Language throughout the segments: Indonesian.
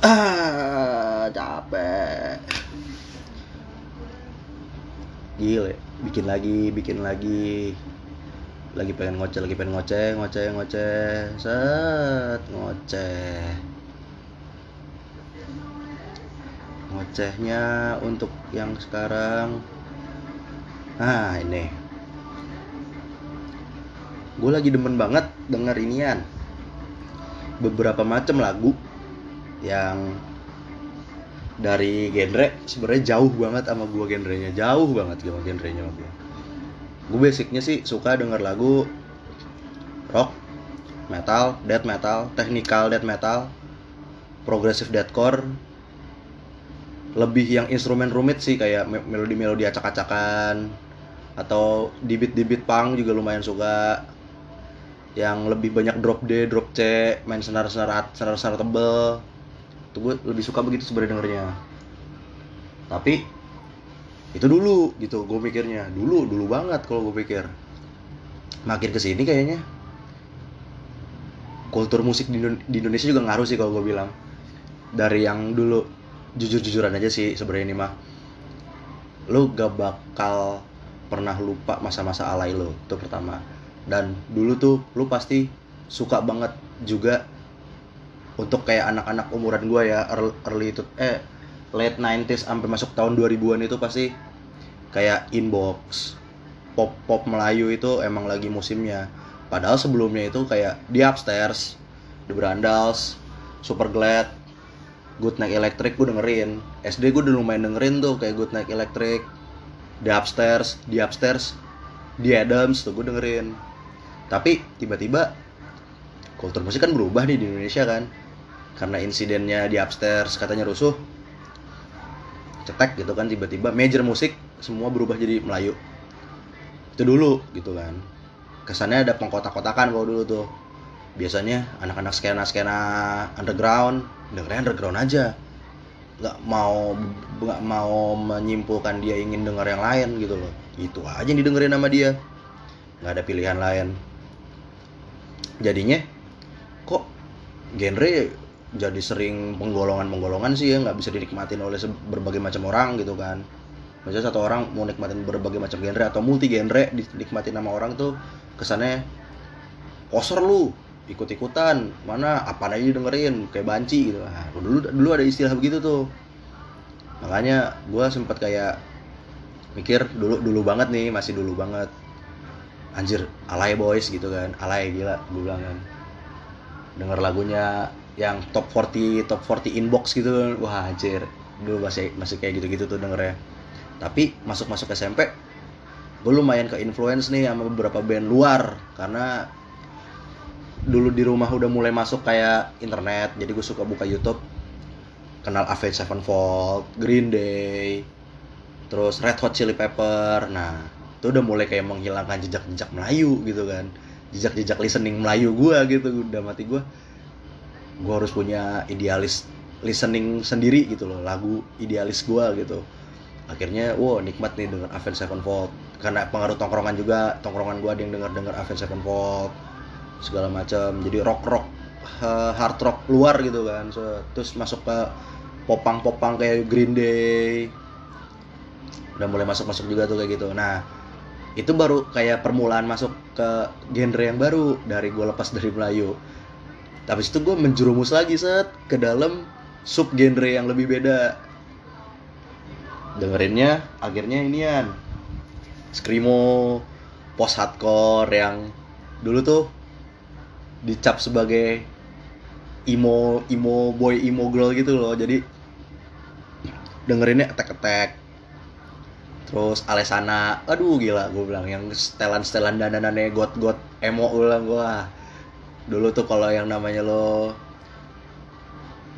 ah capek. Gile bikin lagi bikin lagi. Lagi pengen ngoceh lagi pengen ngoceh ngoceh ngoceh. Set ngoceh. Ngocehnya untuk yang sekarang. Nah ini. Gue lagi demen banget denger inian. Beberapa macam lagu yang dari genre sebenarnya jauh banget sama gua genrenya jauh banget sama genrenya sama gua. Gue basicnya sih suka denger lagu rock metal death metal technical death metal progressive deathcore. Lebih yang instrumen rumit sih kayak me- melodi-melodi acak-acakan atau di beat di beat punk juga lumayan suka. Yang lebih banyak drop D, drop C, main senar-senar senar-senar tebel. Itu gue lebih suka begitu sebenarnya dengernya. Tapi itu dulu gitu gue mikirnya. Dulu dulu banget kalau gue pikir. Makin ke sini kayaknya kultur musik di, Indo- di Indonesia juga ngaruh sih kalau gue bilang. Dari yang dulu jujur-jujuran aja sih sebenarnya ini mah. Lu gak bakal pernah lupa masa-masa alay lo itu pertama. Dan dulu tuh lu pasti suka banget juga untuk kayak anak-anak umuran gua ya early, itu eh late 90s sampai masuk tahun 2000-an itu pasti kayak inbox pop pop Melayu itu emang lagi musimnya. Padahal sebelumnya itu kayak di upstairs di Brandals Super Glad Good Night Electric gue dengerin. SD gue udah lumayan dengerin tuh kayak Good Night Electric di upstairs di upstairs di Adams tuh gue dengerin. Tapi tiba-tiba kultur musik kan berubah nih di Indonesia kan karena insidennya di upstairs katanya rusuh cetek gitu kan tiba-tiba major musik semua berubah jadi Melayu. Itu dulu gitu kan. Kesannya ada pengkotak-kotakan kalau dulu tuh. Biasanya anak-anak skena skena underground dengernya underground aja. Nggak mau nggak mau menyimpulkan dia ingin denger yang lain gitu loh. Itu aja yang didengerin sama dia. Nggak ada pilihan lain. Jadinya kok genre jadi sering penggolongan-penggolongan sih ya nggak bisa dinikmatin oleh berbagai macam orang gitu kan. Maksudnya satu orang mau nikmatin berbagai macam genre atau multi genre dinikmatin sama orang tuh kesannya poser lu ikut-ikutan mana apa aja dengerin kayak banci gitu. Nah, dulu dulu ada istilah begitu tuh. Makanya gue sempat kayak mikir dulu dulu banget nih masih dulu banget. Anjir alay boys gitu kan alay gila gue bilang kan. Denger lagunya yang top 40 top 40 inbox gitu wah anjir dulu masih masih kayak gitu-gitu tuh dengernya tapi masuk-masuk SMP gue lumayan ke influence nih sama beberapa band luar karena dulu di rumah udah mulai masuk kayak internet jadi gue suka buka YouTube kenal Avenged Sevenfold, Green Day, terus Red Hot Chili Pepper. Nah, itu udah mulai kayak menghilangkan jejak-jejak Melayu gitu kan. Jejak-jejak listening Melayu gua gitu udah mati gua. Gua harus punya idealis listening sendiri gitu loh, lagu idealis gua gitu. Akhirnya, wow nikmat nih denger Avenged Sevenfold. Karena pengaruh tongkrongan juga, tongkrongan gua ada yang denger-denger Avenged Sevenfold segala macam. Jadi rock-rock eh, hard rock luar gitu kan. So, terus masuk ke popang-popang kayak Green Day. Udah mulai masuk-masuk juga tuh kayak gitu. Nah, itu baru kayak permulaan masuk ke genre yang baru dari gue lepas dari Melayu. Tapi itu gue menjerumus lagi set ke dalam sub genre yang lebih beda. Dengerinnya akhirnya inian screamo post hardcore yang dulu tuh dicap sebagai emo emo boy emo girl gitu loh. Jadi dengerinnya attack attack terus Alesana aduh gila gue bilang yang setelan setelan dandanannya got got emo gue bilang gue dulu tuh kalau yang namanya lo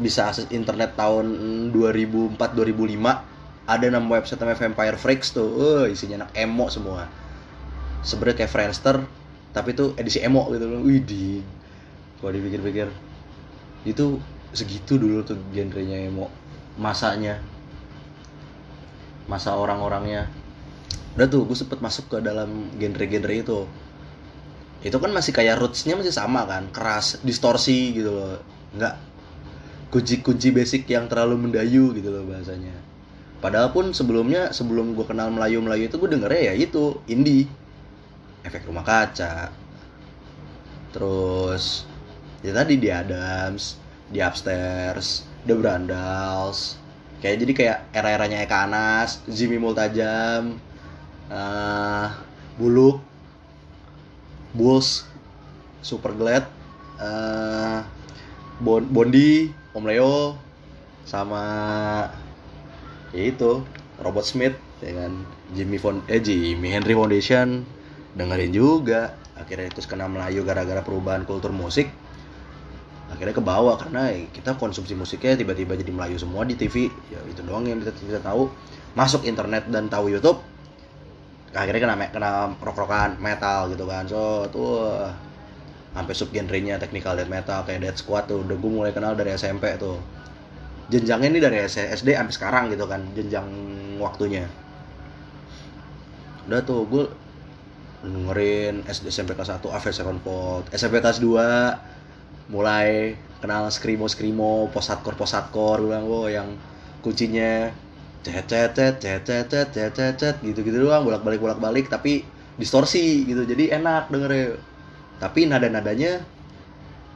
bisa akses internet tahun 2004 2005 ada nama website namanya Vampire Freaks tuh. Uh, isinya anak emo semua. Sebenarnya kayak Friendster tapi tuh edisi emo gitu loh. Wih di kalau dipikir-pikir itu segitu dulu tuh genrenya emo. Masanya. Masa orang-orangnya. Udah tuh gue sempet masuk ke dalam genre-genre itu itu kan masih kayak rootsnya masih sama kan keras distorsi gitu loh. Nggak kunci-kunci basic yang terlalu mendayu gitu loh bahasanya. Padahal pun sebelumnya sebelum gue kenal Melayu Melayu itu gue dengernya ya itu indie. Efek rumah kaca. Terus ya tadi di Adams di Upstairs The Brandals. Kayak jadi kayak era-eranya Eka Anas Jimmy Multajam uh, Buluk Bulls Super Glad uh, bon Bondi Om Leo sama ya itu Robert Smith dengan Jimmy Fond eh Jimmy Henry Foundation dengerin juga. Akhirnya terus kena Melayu gara-gara perubahan kultur musik. Akhirnya ke bawah karena kita konsumsi musiknya tiba-tiba jadi Melayu semua di TV ya itu doang yang kita, kita tahu. Masuk internet dan tahu YouTube akhirnya kena kena rock-rockan metal gitu kan. So tuh sampai subgenrenya technical death metal kayak Dead Squad tuh udah gue mulai kenal dari SMP tuh. Jenjangnya ini dari SD sampai sekarang gitu kan jenjang waktunya. Udah tuh gue dengerin SD SMP kelas 1 Avenged Sevenfold. SMP kelas 2 mulai kenal skrimo skrimo post hardcore post hardcore oh yang kuncinya cet cet cet cet cet cet cet cet gitu gitu doang bolak balik bolak balik tapi distorsi gitu. Jadi enak dengernya. Tapi nada nadanya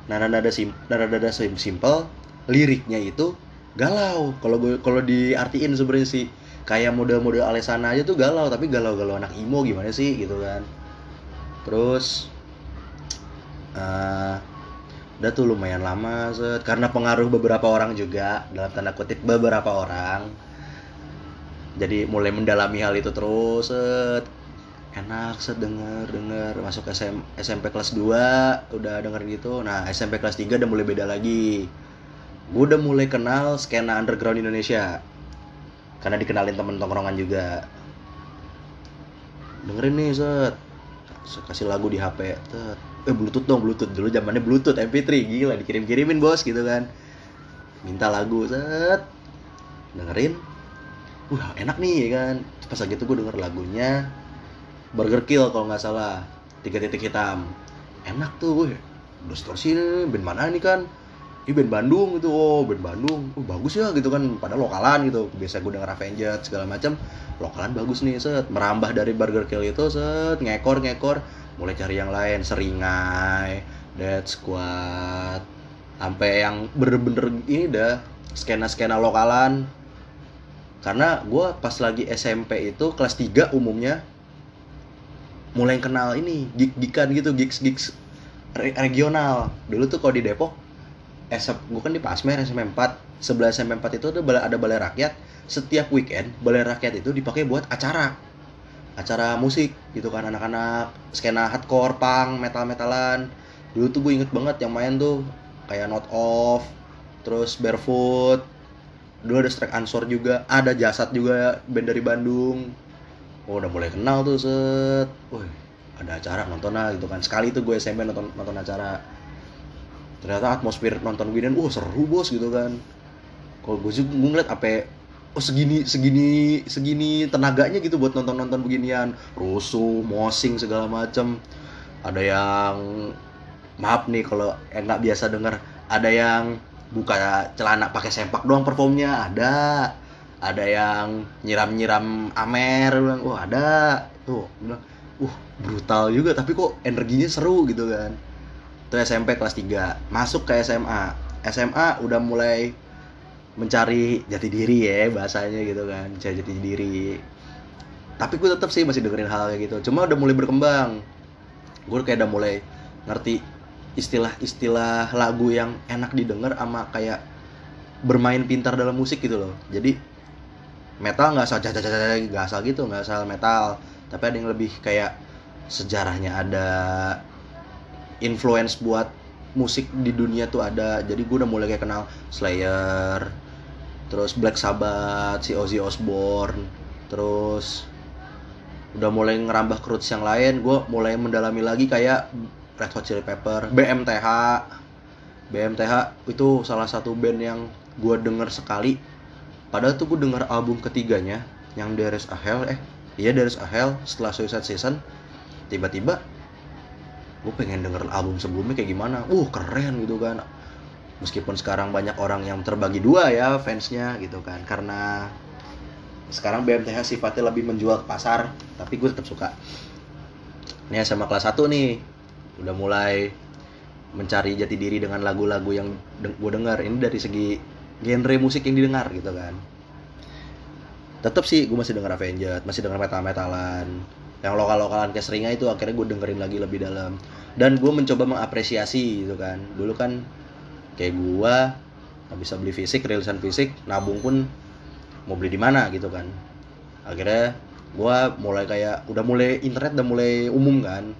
nada nada sim nada nada sim simple liriknya itu galau. Kalau kalau diartiin sebenarnya sih kayak model-model Alessana aja tuh galau tapi galau-galau anak imo gimana sih gitu kan. Terus uh, udah tuh lumayan lama set karena pengaruh beberapa orang juga dalam tanda kutip beberapa orang jadi mulai mendalami hal itu terus set. Enak set denger denger. Masuk SM, SMP kelas 2 udah denger gitu. Nah SMP kelas 3 udah mulai beda lagi. Gue udah mulai kenal skena underground Indonesia. Karena dikenalin temen tongkrongan juga. Dengerin nih set. Kasih lagu di HP set. Eh bluetooth dong bluetooth. Dulu zamannya bluetooth MP3 gila dikirim kirimin bos gitu kan. Minta lagu set. Dengerin wah enak nih ya kan? Pas lagi itu gue denger lagunya Burger Kill kalau nggak salah. Tiga titik hitam. Enak tuh gue distorsi band mana nih kan? Ini band Bandung gitu. Oh band Bandung. Oh, bagus ya gitu kan. Pada lokalan gitu. Biasa gue denger Avenged segala macam. Lokalan bagus nih set. Merambah dari Burger Kill itu set. Ngekor ngekor. Mulai cari yang lain. Seringai Dead Squad. Sampai yang bener-bener ini dah. Skena-skena lokalan karena gue pas lagi SMP itu kelas 3 umumnya mulai kenal ini gig-gigan gitu gigs-gigs regional. Dulu tuh kalau di Depok SMP gue kan di Pasmer SMP 4 sebelah SMP 4 itu ada balai, ada balai rakyat. Setiap weekend balai rakyat itu dipakai buat acara. Acara musik gitu kan anak-anak skena hardcore punk metal metalan dulu tuh gue inget banget yang main tuh kayak not off terus barefoot dulu ada strike ansor juga ada jasad juga band dari Bandung. Oh udah mulai kenal tuh set. Woi ada acara nonton lah gitu kan. Sekali itu gue SMP nonton nonton acara. Ternyata atmosfer nonton Widen wah seru bos gitu kan. Kalau gue juga gue ngeliat apa oh segini segini segini tenaganya gitu buat nonton nonton beginian. Rusuh mosing segala macem. Ada yang maaf nih kalau nggak biasa denger ada yang buka celana pakai sempak doang performnya ada. Ada yang nyiram-nyiram amer bilang wah ada. Tuh bilang uh brutal juga tapi kok energinya seru gitu kan. Itu SMP kelas 3 masuk ke SMA SMA udah mulai mencari jati diri ya bahasanya gitu kan mencari jati diri. Tapi gue tetap sih masih dengerin hal kayak gitu cuma udah mulai berkembang. Gue kayak udah mulai ngerti istilah-istilah lagu yang enak didengar sama kayak bermain pintar dalam musik gitu loh. Jadi metal nggak asal jajan nggak asal gitu nggak asal metal. Tapi ada yang lebih kayak sejarahnya ada influence buat musik di dunia tuh ada. Jadi gue udah mulai kayak kenal Slayer terus Black Sabbath si Ozzy Osbourne terus udah mulai ngerambah roots yang lain. Gue mulai mendalami lagi kayak Red Hot Chili Pepper BMTH BMTH itu salah satu band yang gue denger sekali. Padahal tuh gue denger album ketiganya yang There is a Hell eh iya There is a Hell setelah Suicide Season tiba-tiba gue pengen denger album sebelumnya kayak gimana. Uh keren gitu kan. Meskipun sekarang banyak orang yang terbagi dua ya fansnya gitu kan. Karena sekarang BMTH sifatnya lebih menjual ke pasar tapi gue tetap suka. Ini SMA kelas 1 nih udah mulai mencari jati diri dengan lagu-lagu yang gue dengar. Ini dari segi genre musik yang didengar gitu kan. Tetap sih gue masih denger Avenged masih denger metal metalan yang lokal lokalan kayak Seringa itu akhirnya gue dengerin lagi lebih dalam. Dan gue mencoba mengapresiasi gitu kan. Dulu kan kayak gue nggak bisa beli fisik rilisan fisik nabung pun mau beli di mana gitu kan. Akhirnya gue mulai kayak udah mulai internet udah mulai umum kan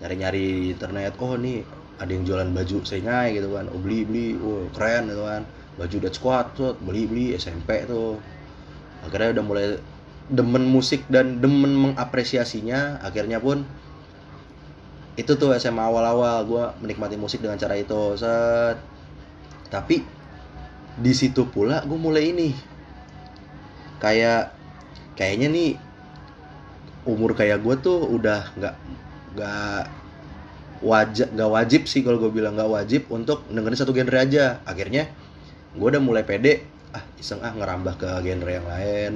nyari-nyari internet oh nih ada yang jualan baju Seringa gitu kan. Oh beli beli. Oh keren gitu kan. Baju Dead Squad tuh beli beli SMP tuh. Akhirnya udah mulai demen musik dan demen mengapresiasinya. Akhirnya pun itu tuh SMA awal-awal. Gue menikmati musik dengan cara itu. Set. Tapi di situ pula gue mulai ini. Kayak kayaknya nih umur kayak gue tuh udah nggak nggak wajib nggak wajib sih kalau gue bilang nggak wajib untuk dengerin satu genre aja. Akhirnya gue udah mulai pede. Ah iseng ah ngerambah ke genre yang lain.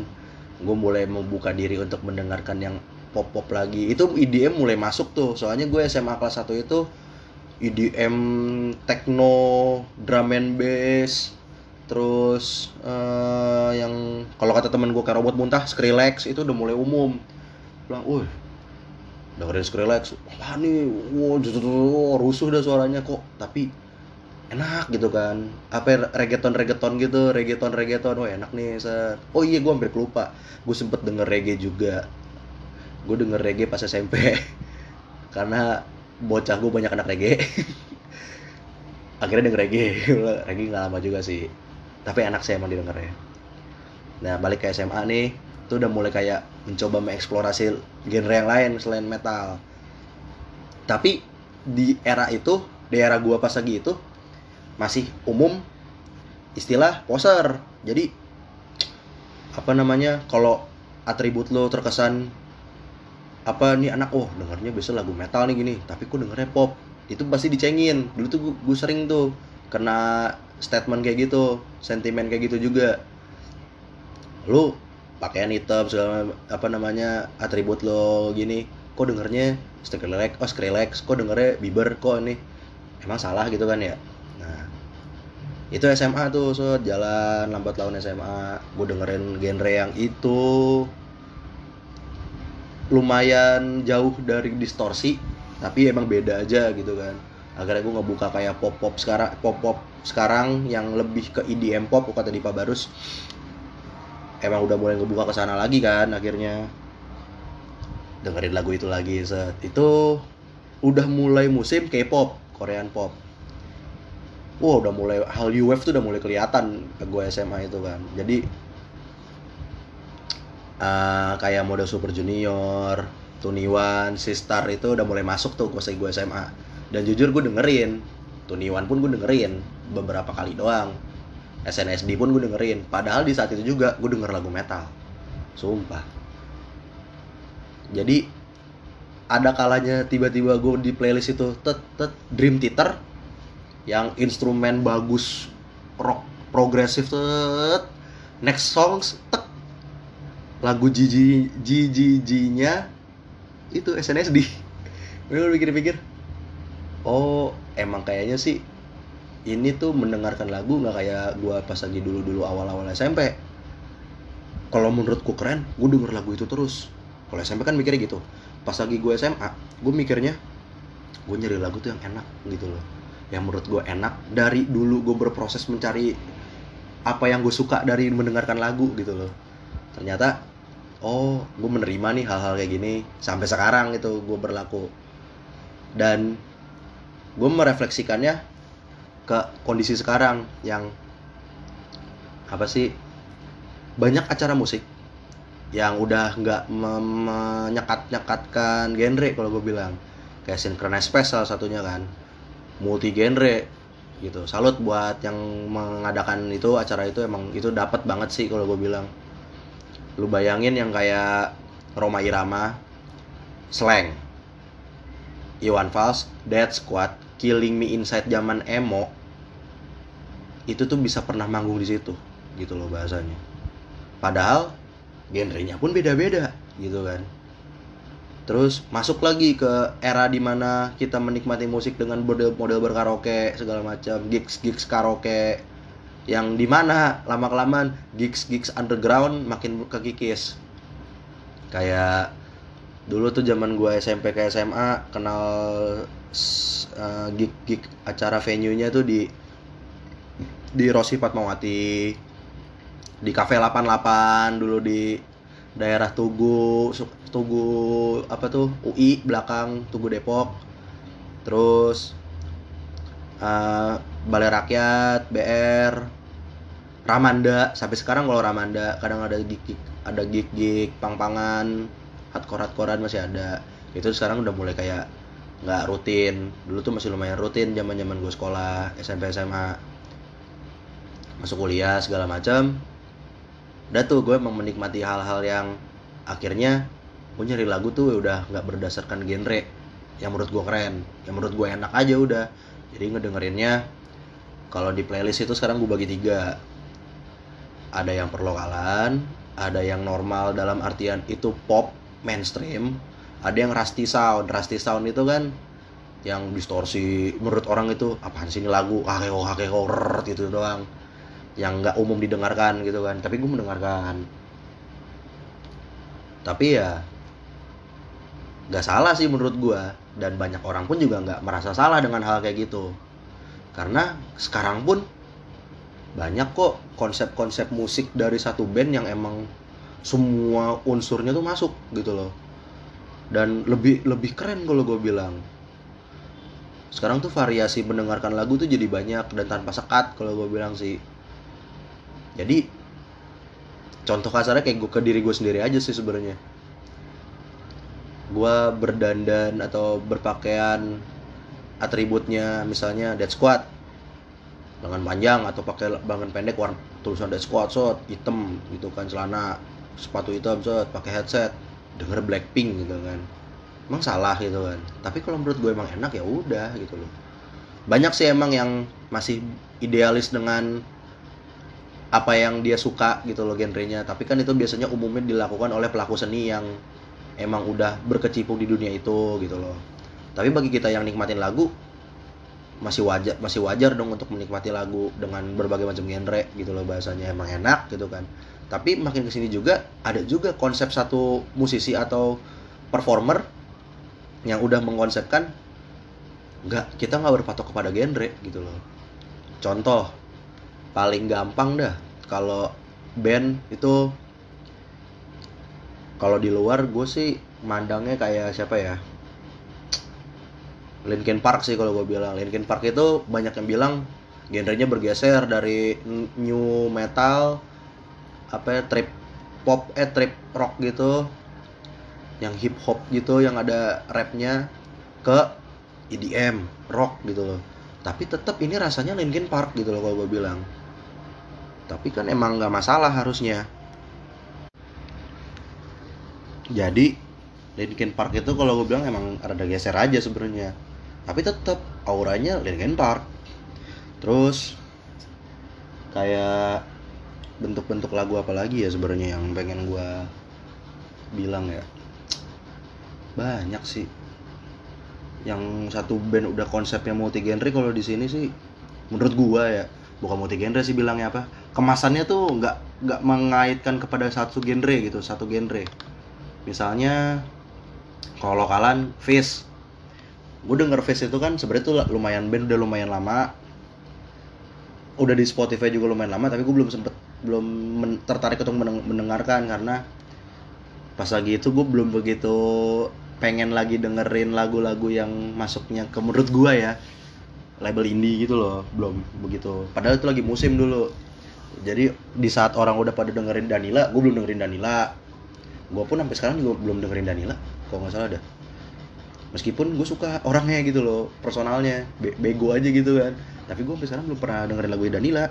Gue mulai membuka diri untuk mendengarkan yang pop pop lagi. Itu EDM mulai masuk tuh. Soalnya gue SMA kelas 1 itu EDM techno drum and bass terus uh, yang kalau kata temen gue kayak robot muntah Skrillex itu udah mulai umum. Bilang, wih dengerin Skrillex, wah nih, wow, rusuh dah suaranya kok, tapi enak gitu kan. Apa reggaeton reggaeton gitu reggaeton reggaeton wah enak nih set. Oh iya gue hampir lupa gue sempet denger reggae juga. Gue denger reggae pas SMP karena bocah gue banyak anak reggae. Akhirnya denger reggae. Reggae nggak lama juga sih. Tapi enak sih emang didengarnya. Nah balik ke SMA nih. Itu udah mulai kayak mencoba mengeksplorasi genre yang lain selain metal. Tapi di era itu di era gue pas lagi itu masih umum istilah poser. Jadi apa namanya kalau atribut lo terkesan apa nih anak? Oh dengarnya biasa lagu metal nih gini tapi kok dengernya pop. Itu pasti dicengin. Dulu tuh gue sering tuh kena statement kayak gitu sentimen kayak gitu juga. Lu pakaian hitam segala apa namanya atribut lo gini. Kok dengernya Skrillex oh Skrillex kok dengernya Bieber kok ini? Emang salah gitu kan ya? Itu SMA tuh so jalan lambat laun SMA gue dengerin genre yang itu. Lumayan jauh dari distorsi tapi emang beda aja gitu kan. Akhirnya gue ngebuka kayak pop pop sekarang pop pop sekarang yang lebih ke EDM pop kata Dipa Barus emang udah mulai ngebuka ke sana lagi kan akhirnya. Dengerin lagu itu lagi set. Itu udah mulai musim K-pop Korean pop. Wah udah mulai hal UF tuh udah mulai kelihatan ke gue SMA itu kan. Jadi uh, kayak mode Super Junior, Tuniwan, Sistar itu udah mulai masuk tuh pas gue SMA dan jujur gue dengerin. Tuniwan pun gue dengerin beberapa kali doang SNSD pun gue dengerin. Padahal di saat itu juga gue denger lagu metal. Sumpah. Jadi ada kalanya tiba-tiba gue di playlist itu tet tet Dream Theater yang instrumen bagus rock progresif tet next songs tek. Lagu Gigi nya itu SNSD gue pikir-pikir oh emang kayaknya sih ini tuh mendengarkan lagu nggak kayak gua pas lagi dulu-dulu awal-awal SMP kalau menurutku keren gue denger lagu itu terus. Kalau SMP kan mikirnya gitu. Pas lagi gue SMA gue mikirnya gue nyari lagu tuh yang enak gitu loh. Yang menurut gue enak dari dulu gue berproses mencari apa yang gue suka dari mendengarkan lagu gitu loh. Ternyata oh gue menerima nih hal-hal kayak gini sampai sekarang gitu gue berlaku. Dan gue merefleksikannya ke kondisi sekarang yang apa sih banyak acara musik yang udah nggak menyekat-nyekatkan genre kalau gue bilang. Kayak Synchronize Special satunya kan multi genre gitu. Salut buat yang mengadakan itu acara itu emang itu dapat banget sih kalau gue bilang. Lu bayangin yang kayak Roma Irama Slang Iwan Fals Dead Squad Killing Me Inside zaman emo itu tuh bisa pernah manggung di situ gitu loh bahasanya. Padahal genrenya pun beda-beda gitu kan. Terus masuk lagi ke era di mana kita menikmati musik dengan model model berkaraoke segala macam gigs gigs karaoke yang di mana lama kelamaan gigs gigs underground makin kekikis. Kayak dulu tuh zaman gue SMP ke SMA kenal uh, gig gig acara venue nya tuh di di Rosi Fatmawati di Cafe 88 dulu di daerah Tugu Tugu apa tuh UI belakang Tugu Depok. Terus uh, Balai Rakyat BR Ramanda. Sampai sekarang kalau Ramanda kadang ada gig, gig ada gig gig pang-pangan hardcore hardcorean masih ada. Itu sekarang udah mulai kayak nggak rutin. Dulu tuh masih lumayan rutin zaman zaman gue sekolah SMP SMA masuk kuliah segala macam. Udah tuh gue emang menikmati hal-hal yang akhirnya gue nyari lagu tuh udah nggak berdasarkan genre. Yang menurut gue keren yang menurut gue enak aja udah. Jadi ngedengerinnya kalau di playlist itu sekarang gue bagi tiga. Ada yang perlokalan ada yang normal dalam artian itu pop mainstream ada yang rusty sound. Rusty sound itu kan yang distorsi menurut orang itu apaan sih ini lagu? Hakeko hakeko gitu doang yang nggak umum didengarkan gitu kan. Tapi gue mendengarkan. Tapi ya nggak salah sih menurut gue dan banyak orang pun juga nggak merasa salah dengan hal kayak gitu. Karena sekarang pun banyak kok konsep-konsep musik dari satu band yang emang semua unsurnya tuh masuk gitu loh. Dan lebih lebih keren kalau gue bilang. Sekarang tuh variasi mendengarkan lagu tuh jadi banyak dan tanpa sekat kalau gue bilang sih jadi contoh kasarnya kayak gue ke diri gue sendiri aja sih sebenarnya. Gue berdandan atau berpakaian atributnya misalnya dead squad lengan panjang atau pakai lengan pendek warna tulisan dead squad shot hitam gitu kan celana sepatu hitam shot pakai headset denger Blackpink gitu kan. Emang salah gitu kan. Tapi kalau menurut gue emang enak ya udah gitu loh. Banyak sih emang yang masih idealis dengan apa yang dia suka gitu loh genrenya. Tapi kan itu biasanya umumnya dilakukan oleh pelaku seni yang emang udah berkecimpung di dunia itu gitu loh. Tapi bagi kita yang nikmatin lagu masih wajar masih wajar dong untuk menikmati lagu dengan berbagai macam genre gitu loh bahasanya emang enak gitu kan. Tapi makin ke sini juga ada juga konsep satu musisi atau performer yang udah mengkonsepkan nggak kita nggak berpatok kepada genre gitu loh. Contoh paling gampang dah. Kalau band itu kalau di luar gue sih mandangnya kayak siapa ya? Linkin Park sih kalau gue bilang. Linkin Park itu banyak yang bilang genrenya bergeser dari new metal apa ya trip pop eh trip rock gitu yang hip hop gitu yang ada rapnya ke EDM rock gitu loh. Tapi tetap ini rasanya Linkin Park gitu loh kalau gue bilang tapi kan emang nggak masalah harusnya. Jadi Linkin Park itu kalau gue bilang emang ada geser aja sebenarnya. Tapi tetap auranya Linkin Park. Terus kayak bentuk-bentuk lagu apa lagi ya sebenarnya yang pengen gue bilang ya? Banyak sih. Yang satu band udah konsepnya multi genre kalau di sini sih menurut gua ya bukan multi genre sih bilangnya apa kemasannya tuh nggak nggak mengaitkan kepada satu genre gitu satu genre. Misalnya kalau lokalan Face gue denger Face itu kan sebenarnya tuh lumayan band udah lumayan lama. Udah di Spotify juga lumayan lama tapi gue belum sempet belum tertarik untuk mendengarkan karena pas lagi itu gue belum begitu pengen lagi dengerin lagu-lagu yang masuknya ke menurut gue ya. Label indie gitu loh belum begitu. Padahal itu lagi musim dulu jadi di saat orang udah pada dengerin Danila gue belum dengerin Danila. Gue pun sampai sekarang juga belum dengerin Danila kalau nggak salah dah. Meskipun gue suka orangnya gitu loh personalnya Be bego aja gitu kan. Tapi gue sampai sekarang belum pernah dengerin lagu Danila.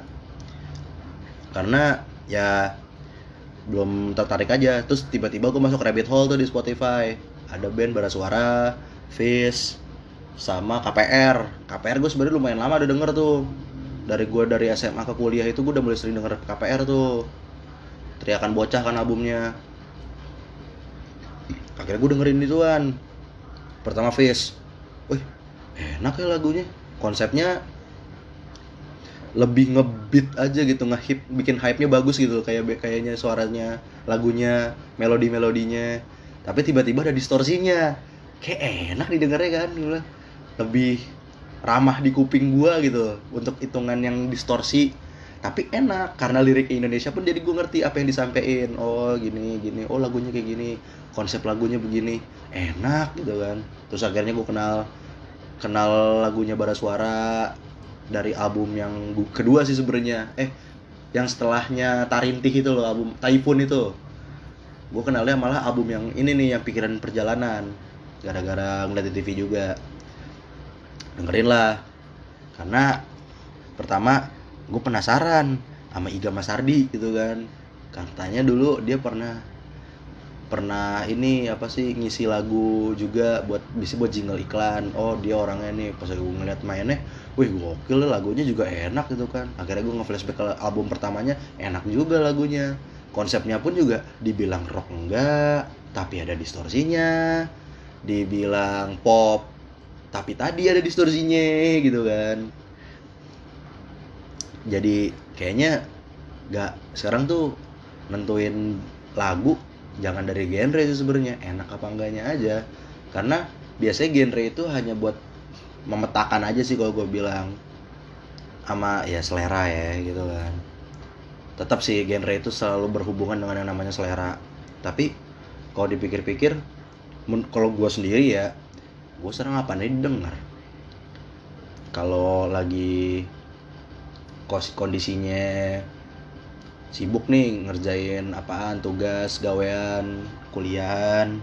Karena ya belum tertarik aja. Terus tiba-tiba gue masuk rabbit hole tuh di Spotify. Ada band bara suara Fish sama KPR KPR gue sebenarnya lumayan lama udah denger tuh dari gue dari SMA ke kuliah itu gue udah mulai sering denger KPR tuh. Teriakan bocah kan albumnya. Akhirnya gue dengerin ituan pertama Fish wih enak ya lagunya. Konsepnya lebih ngebeat aja gitu ngehip bikin hype-nya bagus gitu kayak kayaknya suaranya lagunya melodi melodinya tapi tiba-tiba ada distorsinya. Kayak enak didengarnya kan lebih ramah di kuping gua gitu untuk hitungan yang distorsi. Tapi enak karena lirik Indonesia pun jadi gue ngerti apa yang disampaikan. Oh gini gini. Oh lagunya kayak gini. Konsep lagunya begini. Enak gitu kan. Terus akhirnya gue kenal kenal lagunya Bara Suara dari album yang kedua sih sebenarnya. Eh yang setelahnya Tarintih itu loh album Typhoon itu. Gue kenalnya malah album yang ini nih yang pikiran perjalanan. Gara-gara ngeliat di TV juga dengerin lah. Karena pertama gue penasaran sama Iga Mas Ardi gitu kan. Katanya dulu dia pernah pernah ini apa sih ngisi lagu juga buat bisa buat jingle iklan. Oh dia orangnya nih pas gue ngeliat mainnya wih gokil lagunya juga enak gitu kan. Akhirnya gue nge-flashback ke album pertamanya enak juga lagunya. Konsepnya pun juga dibilang rock enggak tapi ada distorsinya. Dibilang pop tapi tadi ada distorsinya gitu kan. Jadi kayaknya nggak sekarang tuh nentuin lagu jangan dari genre sih sebenarnya enak apa enggaknya aja. Karena biasanya genre itu hanya buat memetakan aja sih kalau gue bilang. Sama ya selera ya gitu kan. Tetap sih genre itu selalu berhubungan dengan yang namanya selera. Tapi kalau dipikir-pikir kalau gue sendiri ya gue sering apa nih denger. Kalau lagi kondisinya sibuk nih ngerjain apaan tugas gawean kuliahan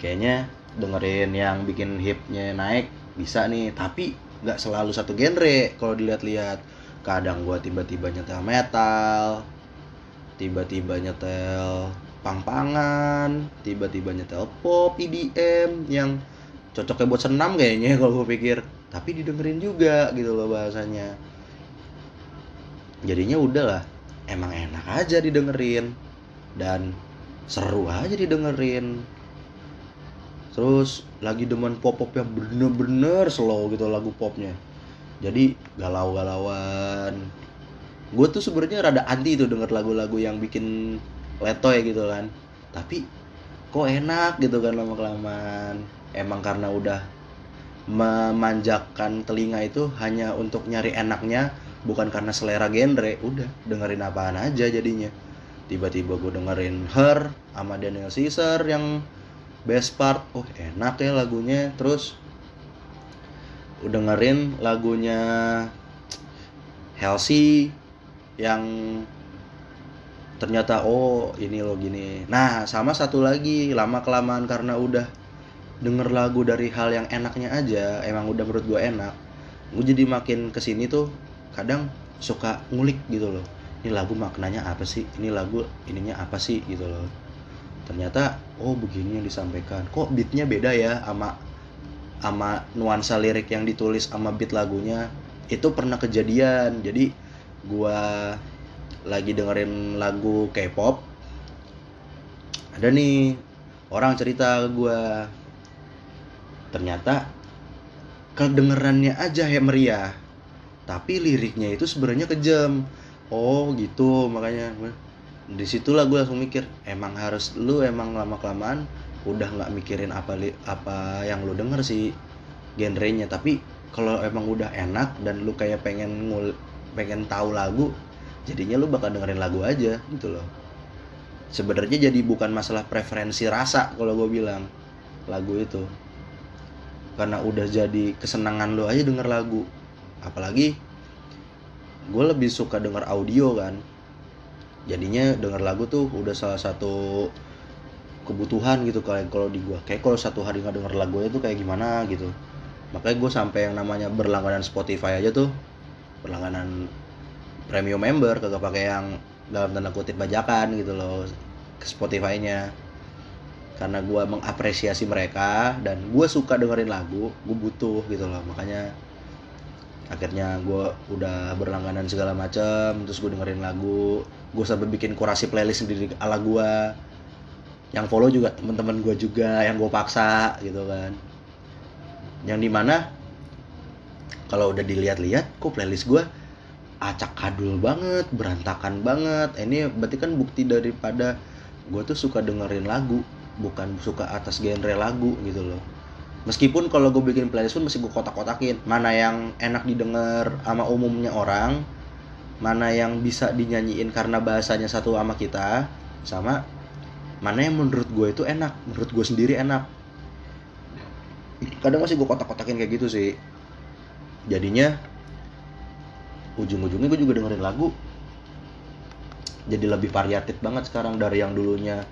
kayaknya dengerin yang bikin hipnya naik bisa nih. Tapi nggak selalu satu genre kalau dilihat-lihat. Kadang gua tiba-tiba nyetel metal tiba-tiba nyetel pang-pangan tiba-tiba nyetel pop EDM yang cocoknya buat senam kayaknya kalau gue pikir. Tapi didengerin juga gitu loh bahasanya. Jadinya udahlah emang enak aja didengerin. Dan seru aja didengerin. Terus lagi demen pop pop yang bener-bener slow gitu lagu popnya. Jadi galau-galauan. Gue tuh sebenarnya rada anti tuh denger lagu-lagu yang bikin letoy gitu kan. Tapi kok enak gitu kan lama kelamaan emang karena udah memanjakan telinga itu hanya untuk nyari enaknya bukan karena selera genre. Udah dengerin apaan aja jadinya. Tiba-tiba gue dengerin Her sama Daniel Caesar yang best part. Oh enak ya lagunya. Terus udah dengerin lagunya Halsey yang ternyata oh ini lo gini. Nah sama satu lagi lama kelamaan karena udah denger lagu dari hal yang enaknya aja emang udah menurut gue enak gue jadi makin ke sini tuh kadang suka ngulik gitu loh. Ini lagu maknanya apa sih? Ini lagu ininya apa sih? Gitu loh. Ternyata oh begini yang disampaikan. Kok beatnya beda ya sama sama nuansa lirik yang ditulis sama beat lagunya? Itu pernah kejadian. Jadi gua lagi dengerin lagu K-pop. Ada nih orang cerita gua ternyata kedengerannya aja ya meriah tapi liriknya itu sebenarnya kejam. Oh gitu makanya. Di situlah gue langsung mikir emang harus lu emang lama kelamaan udah nggak mikirin apa li, apa yang lu denger sih genrenya. Tapi kalau emang udah enak dan lu kayak pengen ngul pengen tahu lagu jadinya lu bakal dengerin lagu aja gitu loh. Sebenarnya jadi bukan masalah preferensi rasa kalau gue bilang lagu itu karena udah jadi kesenangan lu aja denger lagu. Apalagi gue lebih suka denger audio kan. Jadinya denger lagu tuh udah salah satu kebutuhan gitu kayak kalau di gue kayak kalau satu hari nggak denger lagu itu kayak gimana gitu. Makanya gue sampai yang namanya berlangganan Spotify aja tuh berlangganan premium member kagak pakai yang dalam tanda kutip bajakan gitu loh ke Spotify-nya karena gue mengapresiasi mereka dan gue suka dengerin lagu gue butuh gitu loh. Makanya akhirnya gue udah berlangganan segala macam terus gue dengerin lagu. Gue sampai bikin kurasi playlist sendiri ala gue yang follow juga teman-teman gue juga yang gue paksa gitu kan. Yang di mana kalau udah dilihat-lihat kok playlist gue acak kadul banget berantakan banget. Ini berarti kan bukti daripada gue tuh suka dengerin lagu bukan suka atas genre lagu gitu loh. Meskipun kalau gue bikin playlist pun masih gue kotak-kotakin. Mana yang enak didengar sama umumnya orang mana yang bisa dinyanyiin karena bahasanya satu sama kita sama mana yang menurut gue itu enak menurut gue sendiri enak. Kadang masih gue kotak-kotakin kayak gitu sih. Jadinya ujung-ujungnya gue juga dengerin lagu. Jadi lebih variatif banget sekarang dari yang dulunya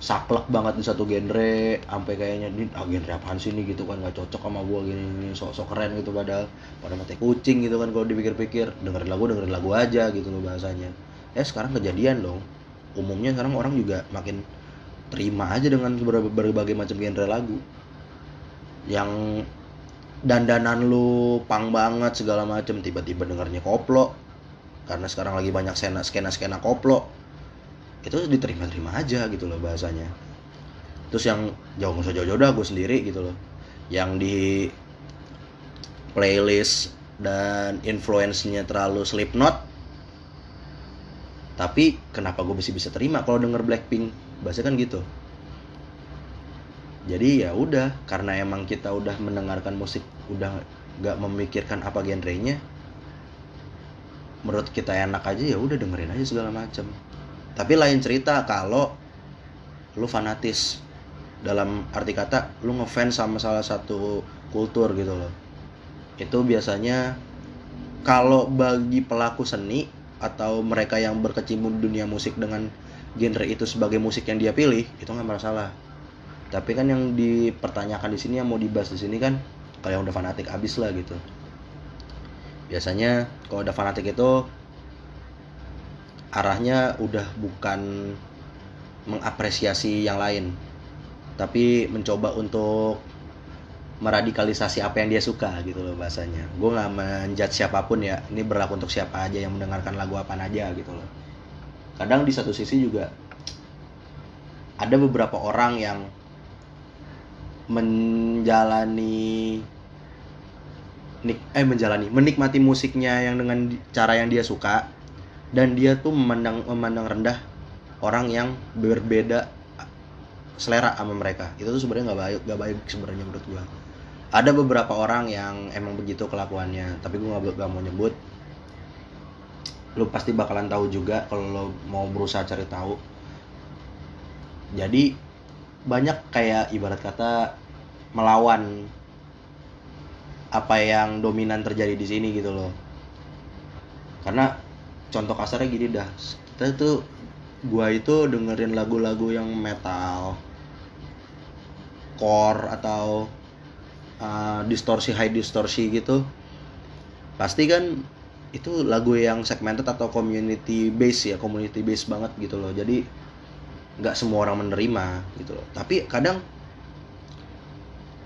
saklek banget di satu genre sampai kayaknya ini ah, genre apaan sih ini? gitu kan nggak cocok sama gue gini, gini sok-sok keren gitu padahal pada mati kucing gitu kan kalau dipikir-pikir dengerin lagu dengerin lagu aja gitu loh bahasanya. Eh sekarang kejadian dong. Umumnya sekarang orang juga makin terima aja dengan berbagai, macam genre lagu. Yang dandanan lu pang banget segala macem tiba-tiba dengarnya koplo. Karena sekarang lagi banyak skena skena skena koplo itu diterima-terima aja gitu loh bahasanya. Terus yang jauh nggak jauh-jauh dah gue sendiri gitu loh. Yang di playlist dan influence-nya terlalu Slipknot tapi kenapa gue bisa bisa terima kalau denger Blackpink? Bahasa kan gitu. Jadi ya udah karena emang kita udah mendengarkan musik udah nggak memikirkan apa genrenya menurut kita enak aja ya udah dengerin aja segala macam tapi lain cerita kalau lu fanatis dalam arti kata lu ngefans sama salah satu kultur gitu loh. Itu biasanya kalau bagi pelaku seni atau mereka yang berkecimpung dunia musik dengan genre itu sebagai musik yang dia pilih itu nggak masalah. Tapi kan yang dipertanyakan di sini yang mau dibahas di sini kan kalau udah fanatik abis lah gitu. Biasanya kalau udah fanatik itu arahnya udah bukan mengapresiasi yang lain tapi mencoba untuk meradikalisasi apa yang dia suka gitu loh bahasanya. Gue nggak menjat siapa pun ya ini berlaku untuk siapa aja yang mendengarkan lagu apa aja gitu loh. Kadang di satu sisi juga ada beberapa orang yang menjalani nik eh menjalani menikmati musiknya yang dengan cara yang dia suka dan dia tuh memandang memandang rendah orang yang berbeda selera sama mereka. Itu tuh sebenarnya nggak baik nggak baik sebenarnya menurut gua. Ada beberapa orang yang emang begitu kelakuannya tapi gua nggak mau nyebut. Lu pasti bakalan tahu juga kalau lo mau berusaha cari tahu. Jadi banyak kayak ibarat kata melawan apa yang dominan terjadi di sini gitu loh. Karena contoh kasarnya gini dah. Kita tuh gua itu dengerin lagu-lagu yang metal core atau uh, distorsi high distorsi gitu. Pasti kan itu lagu yang segmented atau community base ya community base banget gitu loh. Jadi nggak semua orang menerima gitu loh. Tapi kadang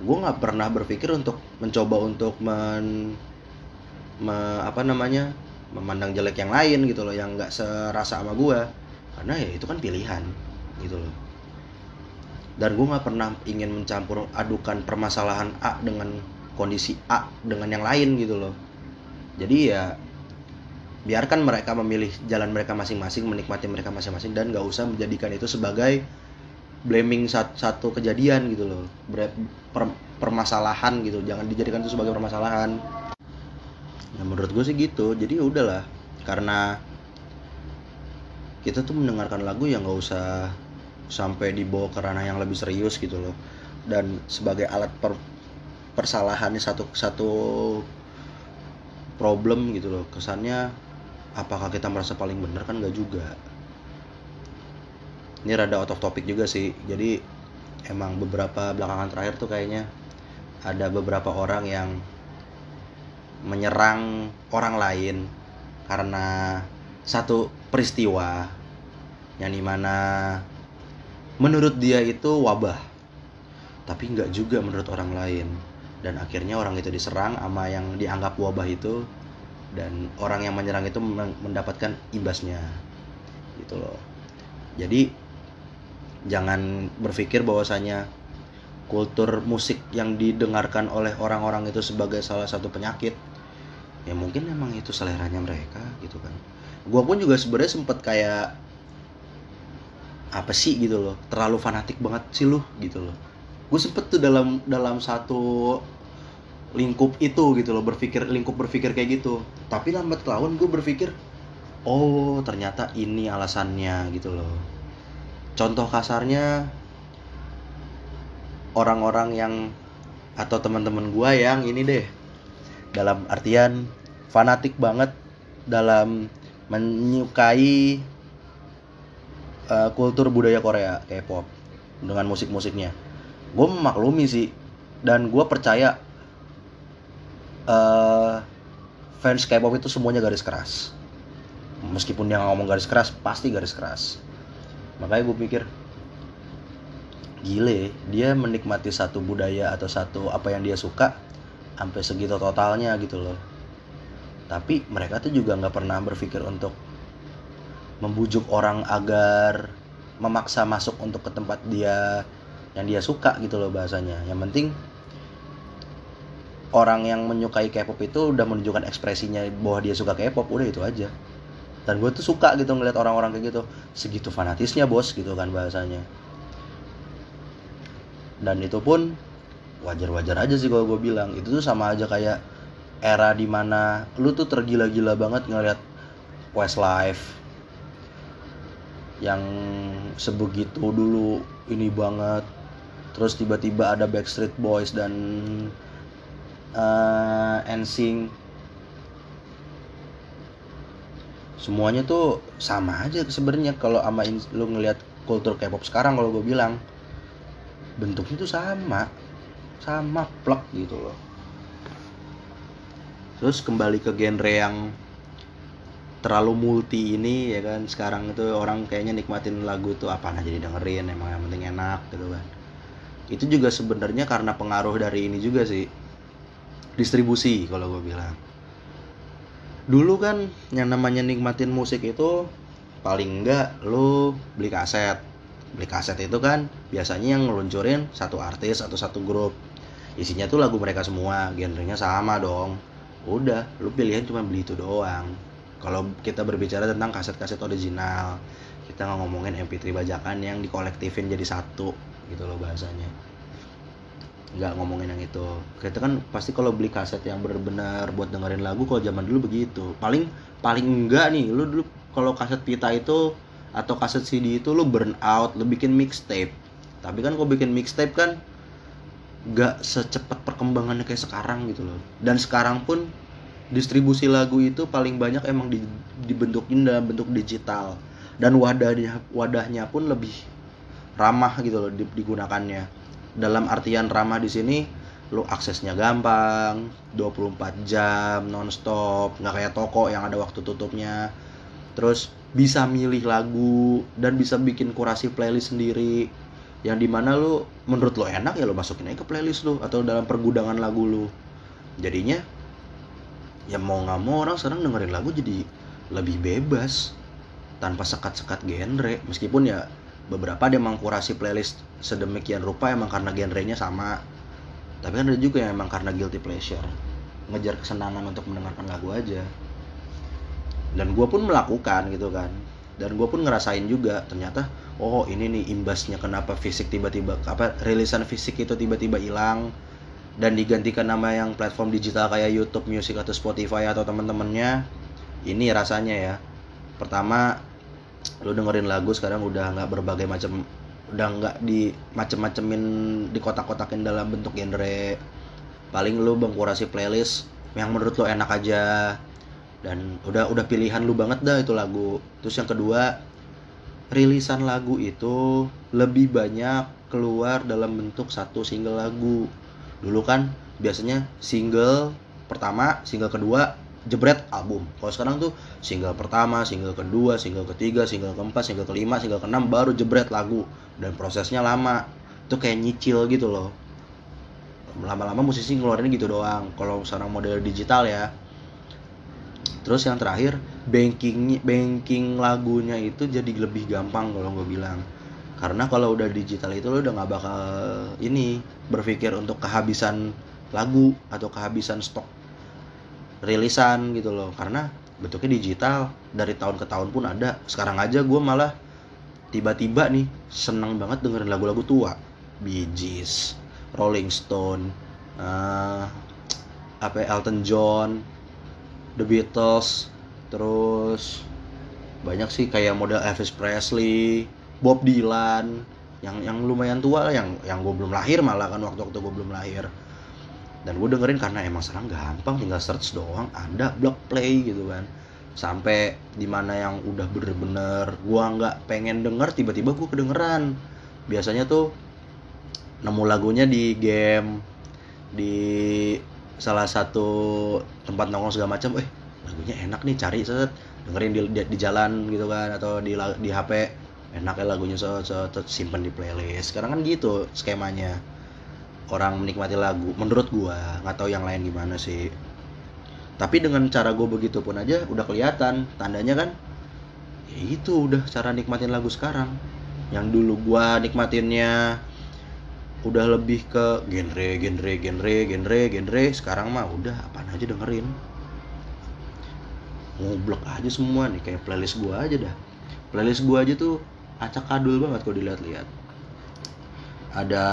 gue nggak pernah berpikir untuk mencoba untuk men me, apa namanya memandang jelek yang lain gitu loh yang nggak serasa sama gue karena ya itu kan pilihan gitu loh. Dan gue nggak pernah ingin mencampur adukan permasalahan A dengan kondisi A dengan yang lain gitu loh. Jadi ya biarkan mereka memilih jalan mereka masing-masing menikmati mereka masing-masing dan gak usah menjadikan itu sebagai blaming satu, kejadian gitu loh. Per, permasalahan gitu. Jangan dijadikan itu sebagai permasalahan ya menurut gue sih gitu. Jadi ya udahlah karena kita tuh mendengarkan lagu yang gak usah sampai dibawa ke ranah yang lebih serius gitu loh. Dan sebagai alat per, persalahannya satu satu problem gitu loh. Kesannya apakah kita merasa paling benar? Kan nggak juga. Ini rada out of juga sih. Jadi emang beberapa belakangan terakhir tuh kayaknya ada beberapa orang yang menyerang orang lain karena satu peristiwa yang di mana menurut dia itu wabah tapi nggak juga menurut orang lain. Dan akhirnya orang itu diserang sama yang dianggap wabah itu dan orang yang menyerang itu mendapatkan imbasnya. Gitu loh. Jadi jangan berpikir bahwasanya kultur musik yang didengarkan oleh orang-orang itu sebagai salah satu penyakit ya mungkin emang itu seleranya mereka gitu kan. Gue pun juga sebenarnya sempet kayak apa sih gitu loh terlalu fanatik banget sih lu gitu loh. Gue sempet tuh dalam dalam satu lingkup itu gitu loh berpikir lingkup berpikir kayak gitu. Tapi lambat laun gue berpikir oh ternyata ini alasannya gitu loh. Contoh kasarnya orang-orang yang atau teman-teman gue yang ini deh. Dalam artian fanatik banget dalam menyukai uh, kultur budaya Korea K-pop dengan musik-musiknya. Gue memaklumi sih dan gue percaya uh, fans K-pop itu semuanya garis keras. Meskipun dia ngomong garis keras pasti garis keras. Makanya gue pikir gile dia menikmati satu budaya atau satu apa yang dia suka sampai segitu totalnya gitu loh. Tapi mereka tuh juga nggak pernah berpikir untuk membujuk orang agar memaksa masuk untuk ke tempat dia yang dia suka gitu loh bahasanya. Yang penting orang yang menyukai K-pop itu udah menunjukkan ekspresinya bahwa dia suka K-pop udah itu aja. Dan gue tuh suka gitu ngeliat orang-orang kayak gitu. Segitu fanatisnya bos gitu kan bahasanya dan itu pun wajar-wajar aja sih kalau gue bilang. Itu tuh sama aja kayak era di mana lu tuh tergila-gila banget ngeliat Westlife yang sebegitu dulu ini banget. Terus tiba-tiba ada Backstreet Boys dan uh, NSYNC semuanya tuh sama aja sebenarnya kalau ama lu ngelihat kultur K-pop sekarang kalau gue bilang bentuknya tuh sama sama plek gitu loh. Terus kembali ke genre yang terlalu multi ini ya kan sekarang itu orang kayaknya nikmatin lagu tuh apa aja didengerin emang yang penting enak gitu kan. Itu juga sebenarnya karena pengaruh dari ini juga sih distribusi kalau gue bilang. Dulu kan yang namanya nikmatin musik itu paling enggak lu beli kaset beli kaset itu kan biasanya yang ngeluncurin satu artis atau satu grup. Isinya tuh lagu mereka semua genrenya sama dong. Udah lu pilihan cuma beli itu doang. Kalau kita berbicara tentang kaset-kaset original kita ngomongin MP3 bajakan yang dikolektifin jadi satu gitu loh bahasanya. Nggak ngomongin yang itu. Kita kan pasti kalau beli kaset yang benar-benar buat dengerin lagu kalau zaman dulu begitu. Paling paling enggak nih lu dulu kalau kaset pita itu atau kaset CD itu lu burn out lu bikin mixtape. Tapi kan kau bikin mixtape kan nggak secepat perkembangannya kayak sekarang gitu loh. Dan sekarang pun distribusi lagu itu paling banyak emang di, dibentukin dalam bentuk digital. Dan wadahnya wadahnya pun lebih ramah gitu loh digunakannya. Dalam artian ramah di sini lu aksesnya gampang 24 jam nonstop nggak kayak toko yang ada waktu tutupnya. Terus bisa milih lagu dan bisa bikin kurasi playlist sendiri. Yang di mana lu menurut lo enak ya lo masukin aja ke playlist lu atau dalam pergudangan lagu lu. Jadinya ya mau nggak mau orang sekarang dengerin lagu jadi lebih bebas tanpa sekat-sekat genre. Meskipun ya beberapa dia emang kurasi playlist sedemikian rupa emang karena genrenya sama. Tapi kan ada juga yang emang karena guilty pleasure. Ngejar kesenangan untuk mendengarkan lagu aja dan gue pun melakukan gitu kan. Dan gue pun ngerasain juga ternyata oh ini nih imbasnya kenapa fisik tiba-tiba apa rilisan fisik itu tiba-tiba hilang. Dan digantikan nama yang platform digital kayak YouTube Music atau Spotify atau teman-temannya ini rasanya ya. Pertama lu dengerin lagu sekarang udah nggak berbagai macam udah nggak di macem-macemin di kotak-kotakin dalam bentuk genre. Paling lu bengkurasi playlist yang menurut lu enak aja dan udah udah pilihan lu banget dah itu lagu terus yang kedua rilisan lagu itu lebih banyak keluar dalam bentuk satu single lagu dulu kan biasanya single pertama single kedua jebret album. Kalau sekarang tuh single pertama, single kedua, single ketiga, single keempat, single kelima, single keenam baru jebret lagu dan prosesnya lama. Itu kayak nyicil gitu loh. lama-lama musisi ngeluarin gitu doang kalau sekarang model digital ya terus yang terakhir banking banking lagunya itu jadi lebih gampang kalau gue bilang. Karena kalau udah digital itu lo udah nggak bakal ini berpikir untuk kehabisan lagu atau kehabisan stok rilisan gitu loh. Karena bentuknya digital dari tahun ke tahun pun ada. Sekarang aja gue malah tiba-tiba nih seneng banget dengerin lagu-lagu tua. Bee Gees Rolling Stone uh, apa ya, Elton John The Beatles terus banyak sih kayak model Elvis Presley Bob Dylan yang yang lumayan tua lah yang yang gue belum lahir malah kan waktu waktu gue belum lahir. Dan gue dengerin karena emang sekarang gampang tinggal search doang ada blog play gitu kan. Sampai di mana yang udah bener-bener gue nggak pengen denger tiba-tiba gue kedengeran. Biasanya tuh nemu lagunya di game di salah satu tempat nongkrong segala macam eh lagunya enak nih cari set. Dengerin di, di, di jalan gitu kan atau di di HP enak ya lagunya so, so, so simpen di playlist. Sekarang kan gitu skemanya. Orang menikmati lagu menurut gua nggak tahu yang lain gimana sih. Tapi dengan cara gue begitu pun aja udah kelihatan tandanya kan ya itu udah cara nikmatin lagu sekarang. Yang dulu gua nikmatinnya udah lebih ke genre genre genre genre genre. Sekarang mah udah apa aja dengerin. Ngoblok aja semua nih kayak playlist gua aja dah. Playlist gua aja tuh acak adul banget kalau dilihat-lihat. Ada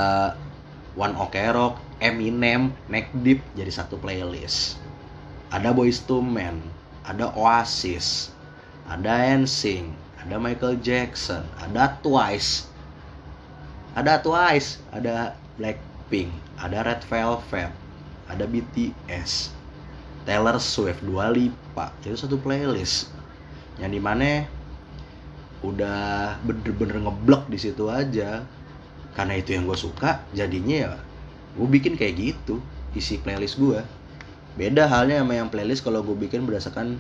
One Ok Rock, Eminem, Neck Deep jadi satu playlist. Ada Boyz II Men ada Oasis ada NSYNC ada Michael Jackson ada Twice ada Twice, ada Blackpink, ada Red Velvet, ada BTS, Taylor Swift, Dua Lipa, itu satu playlist. Yang di mana udah bener-bener ngeblok di situ aja. Karena itu yang gue suka jadinya ya gue bikin kayak gitu isi playlist gue beda halnya sama yang playlist kalau gue bikin berdasarkan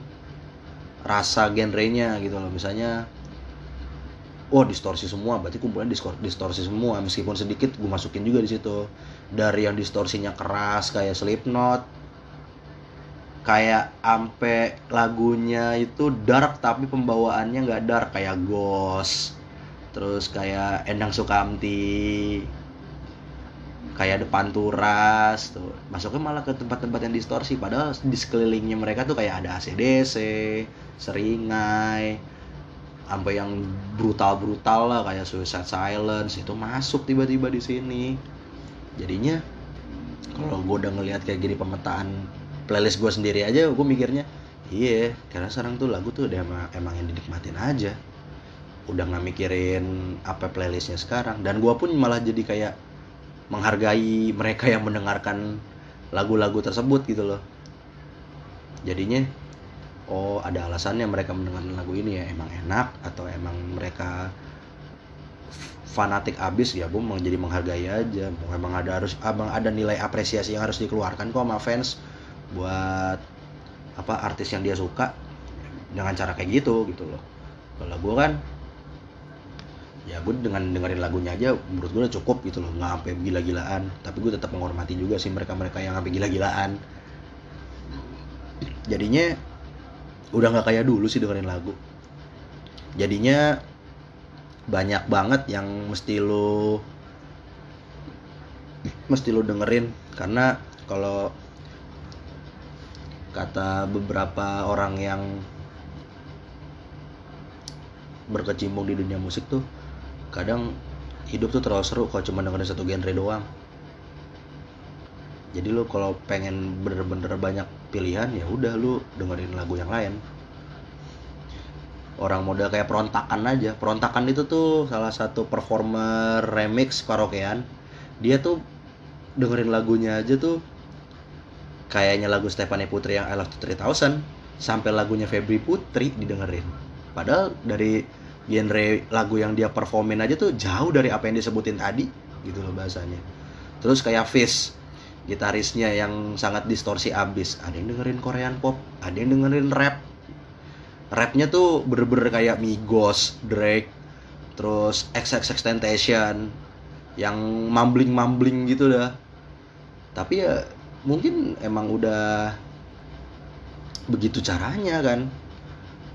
rasa genrenya gitu loh. Misalnya oh distorsi semua. Berarti kumpulan distorsi semua. Meskipun sedikit gue masukin juga di situ. Dari yang distorsinya keras kayak Slipknot. Kayak ampe lagunya itu dark tapi pembawaannya nggak dark. Kayak Ghost. Terus kayak Endang Sukamti. Kayak depan turas tuh masuknya malah ke tempat-tempat yang distorsi. Padahal di sekelilingnya mereka tuh kayak ada ACDC Seringai sampai yang brutal-brutal lah kayak Suicide Silence itu masuk tiba-tiba di sini. Jadinya kalau gue udah ngelihat kayak gini pemetaan playlist gue sendiri aja gue mikirnya iya karena sekarang tuh lagu tuh udah emang, emang yang dinikmatin aja. Udah nggak mikirin apa playlistnya sekarang. Dan gue pun malah jadi kayak menghargai mereka yang mendengarkan lagu-lagu tersebut gitu loh. Jadinya oh ada alasannya mereka mendengarkan lagu ini ya. Emang enak atau emang mereka fanatik abis? Ya gue jadi menghargai aja. Emang ada harus abang ada nilai apresiasi yang harus dikeluarkan kok sama fans buat apa artis yang dia suka dengan cara kayak gitu gitu loh. Kalau gue kan ya gue dengan dengerin lagunya aja menurut gue udah cukup gitu loh. Nggak sampai gila-gilaan. Tapi gue tetap menghormati juga sih mereka-mereka yang sampai gila-gilaan. Jadinya udah nggak kayak dulu sih dengerin lagu. Jadinya banyak banget yang mesti lo mesti lo dengerin. Karena kalau kata beberapa orang yang berkecimpung di dunia musik tuh kadang hidup tuh terlalu seru kalau cuma dengerin satu genre doang jadi lo kalau pengen bener-bener banyak pilihan ya udah lu dengerin lagu yang lain. Orang model kayak perontakan aja. Perontakan itu tuh salah satu performer remix karaokean. Dia tuh dengerin lagunya aja tuh kayaknya lagu Stephanie Putri yang I Love 3000 sampai lagunya Febri Putri didengerin. Padahal dari genre lagu yang dia performin aja tuh jauh dari apa yang disebutin tadi gitu loh bahasanya. Terus kayak Fish gitarisnya yang sangat distorsi abis. Ada yang dengerin Korean pop ada yang dengerin rap. Rapnya tuh bener-bener kayak Migos Drake terus XXX Temptation yang mumbling mumbling gitu dah. Tapi ya mungkin emang udah begitu caranya kan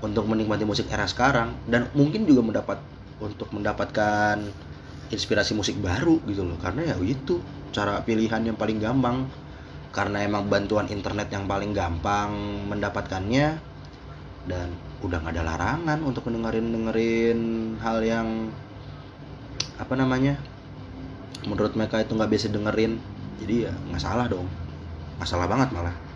untuk menikmati musik era sekarang. Dan mungkin juga mendapat untuk mendapatkan inspirasi musik baru gitu loh. Karena ya itu cara pilihan yang paling gampang. Karena emang bantuan internet yang paling gampang mendapatkannya dan udah nggak ada larangan untuk dengerin dengerin hal yang apa namanya menurut mereka itu nggak bisa dengerin. Jadi ya nggak salah dong. Masalah banget malah